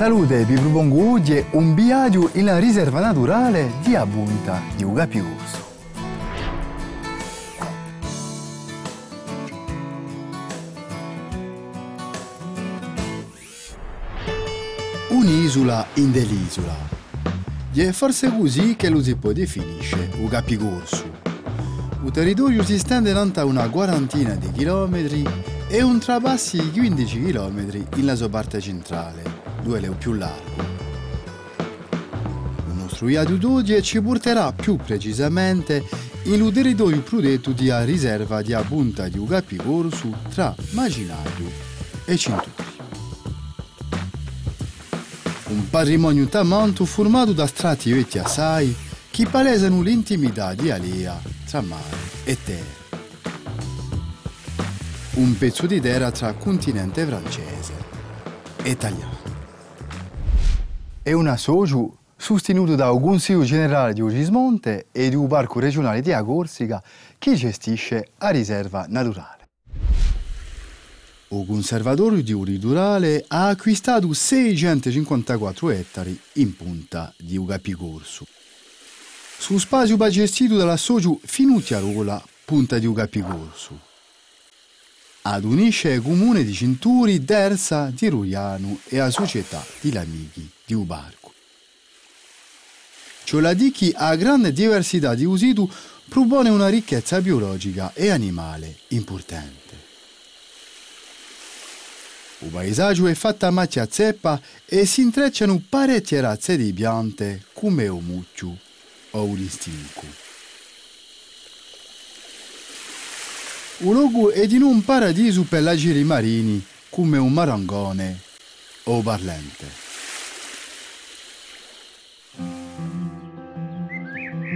Salute, vi propongo oggi un viaggio in una riserva naturale di Abunta di Ugapigurso. Un'isola in dell'isola. E forse così che lo si può definire Ugapigurso. Il territorio si stende a una quarantina di chilometri e un trapassi di 15 chilometri nella sua parte centrale, due le più largo. Nostro viaggio d'oggi ci porterà più precisamente in un territorio protetto di riserva di Punta di Ugapigorsu tra Maginario e Cinturi. Un patrimonio tamanto formato da strati vetti assai che palesano l'intimità di Alea tra mare e terra. Un pezzo di terra tra continente francese e italiano. È una socio sostenuto dal Consiglio Generale di Ogismonte e di un parco regionale di Corsica che gestisce la riserva naturale. Il conservatorio di Uridurale ha acquistato 654 ettari in punta di Ugapicorso. Su spazio gestito dalla socio Finutiarola, punta di Ugapicorso. Ad unisce il comune di Cinturi, Dersa, di Ruiano e la società di Lamichi di Ubarco. Ciò la a grande diversità di usitu propone una ricchezza biologica e animale importante. Il paesaggio è fatto a macchia zeppa e si intrecciano parecchie razze di piante come il muccio o l'istinco. Il luogo è in un paradiso per giri marini come un marangone o barlente.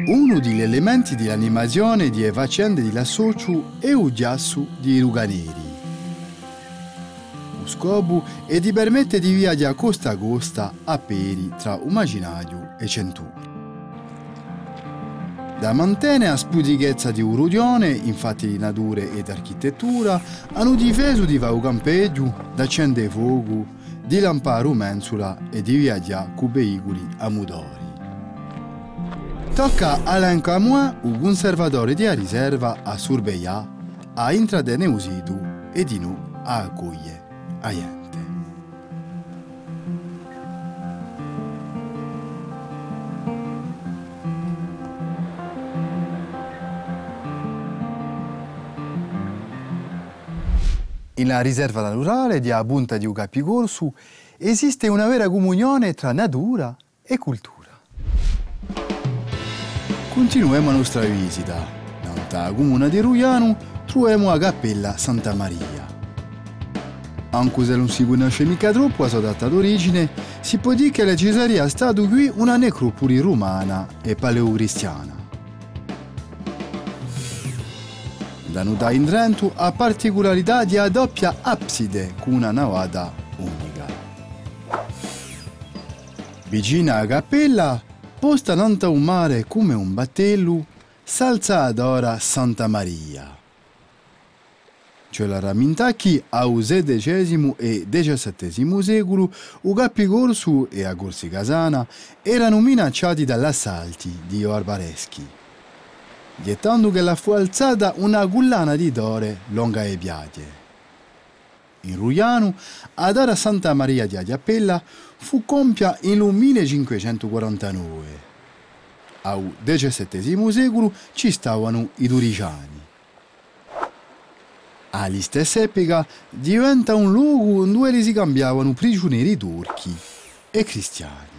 Uno degli elementi dell'animazione di faccende di Lassociu è il giasso di Ruganeri. Lo scopo è di permettere di viaggiare costa a costa a peri tra Umaginario e Centuri. Da mantenere a spudichezza di Urudione, infatti di natura ed architettura, hanno difeso di fare campeggio, da accendere fuoco, di lampare mensula e di viaggiare con veicoli a motori. Tocca a Alain Camoin, un conservatore di riserva a sorvegliare, a intradere usitu e di noi a accogliere a gente. In riserva naturale di Abunta di Ucapigorsu esiste una vera comunione tra natura e cultura. Continuiamo la nostra visita. Nella comune di Ruiano troviamo la cappella Santa Maria. Anche se non si conosce mica troppo la sua data d'origine, si può dire che ci sarebbe stata qui una necropoli romana e paleocristiana. Da notare in Trento ha particolarità di a doppia abside con una navata unica. Vicina alla cappella, posta nanta un mare come un battello, s'alza ad ora Santa Maria cioè la Ramintacchi al XVI e XVII secolo, i capi corsu e a Corsi Casana erano minacciati dall'assalti di barbareschi, gettando che la fu alzata una gullana di dore lunga e piaghe. In Ruiano, ad Ara Santa Maria di Agliapella fu compia in 1549. Al XVII secolo ci stavano i duriciani agli stessi epoca diventa un luogo dove si cambiavano prigionieri turchi e cristiani.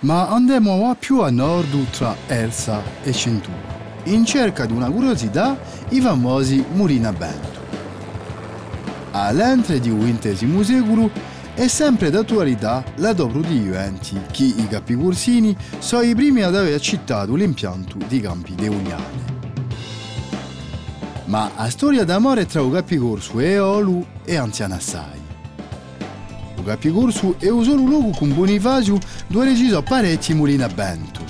Ma andiamo più a nord tra Elsa e Centura, in cerca di una curiosità, i famosi Murina Bento. All'entre di XX secolo è sempre d'attualità la dobro di Juventi, che i capicorsini sono i primi ad aver accettato l'impianto di campi de Ugnane. Ma la storia d'amore tra Ugapigorsu e Olu è anziana assai. Ugapigorsu è un solo luogo con Bonifacio dove regisò parecchi mulini a vento.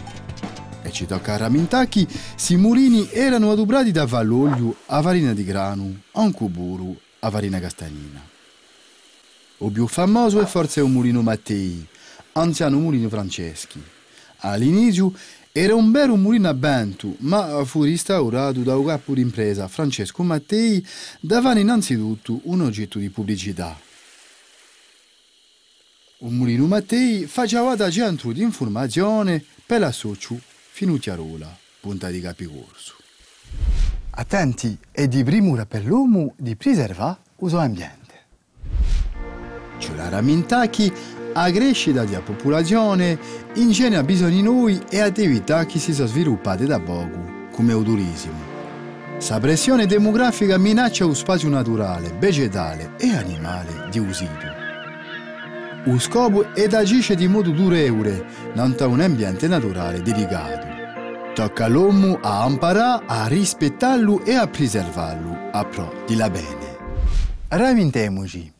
E ci tocca a ramintacchi se i mulini erano adobrati da valloglio a farina di grano, a un cuburu, a farina castagnina. O più famoso è forse un mulino Mattei, anziano mulino Franceschi. All'inizio era un vero mulino a vento, ma fu restaurato da un capo d'impresa, Francesco Mattei, davano innanzitutto un oggetto di pubblicità. Un mulino Mattei faceva da centro di informazione per la socio Finutiarola, punta di Capicorso. Attenti, è di primura per l'uomo di preservare suo ambiente. C'è la ramintacchi a crescita della popolazione ingegna bisogni noi e attività che si sono sviluppate da poco, come il turismo. La pressione demografica minaccia lo spazio naturale, vegetale e animale di usido. Lo scopo è agire di modo durevole in un ambiente naturale delicato. Tocca all'uomo a imparare a rispettarlo e a preservarlo a pro di la bene. Ramintemoci.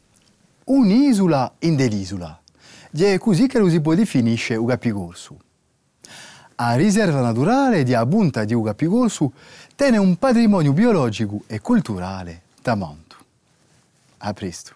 Un'isola in dell'isola. È così che lo si può definire un capicorso. La riserva naturale di Abunta di Ugapicorsu tiene un patrimonio biologico e culturale da monto. A presto.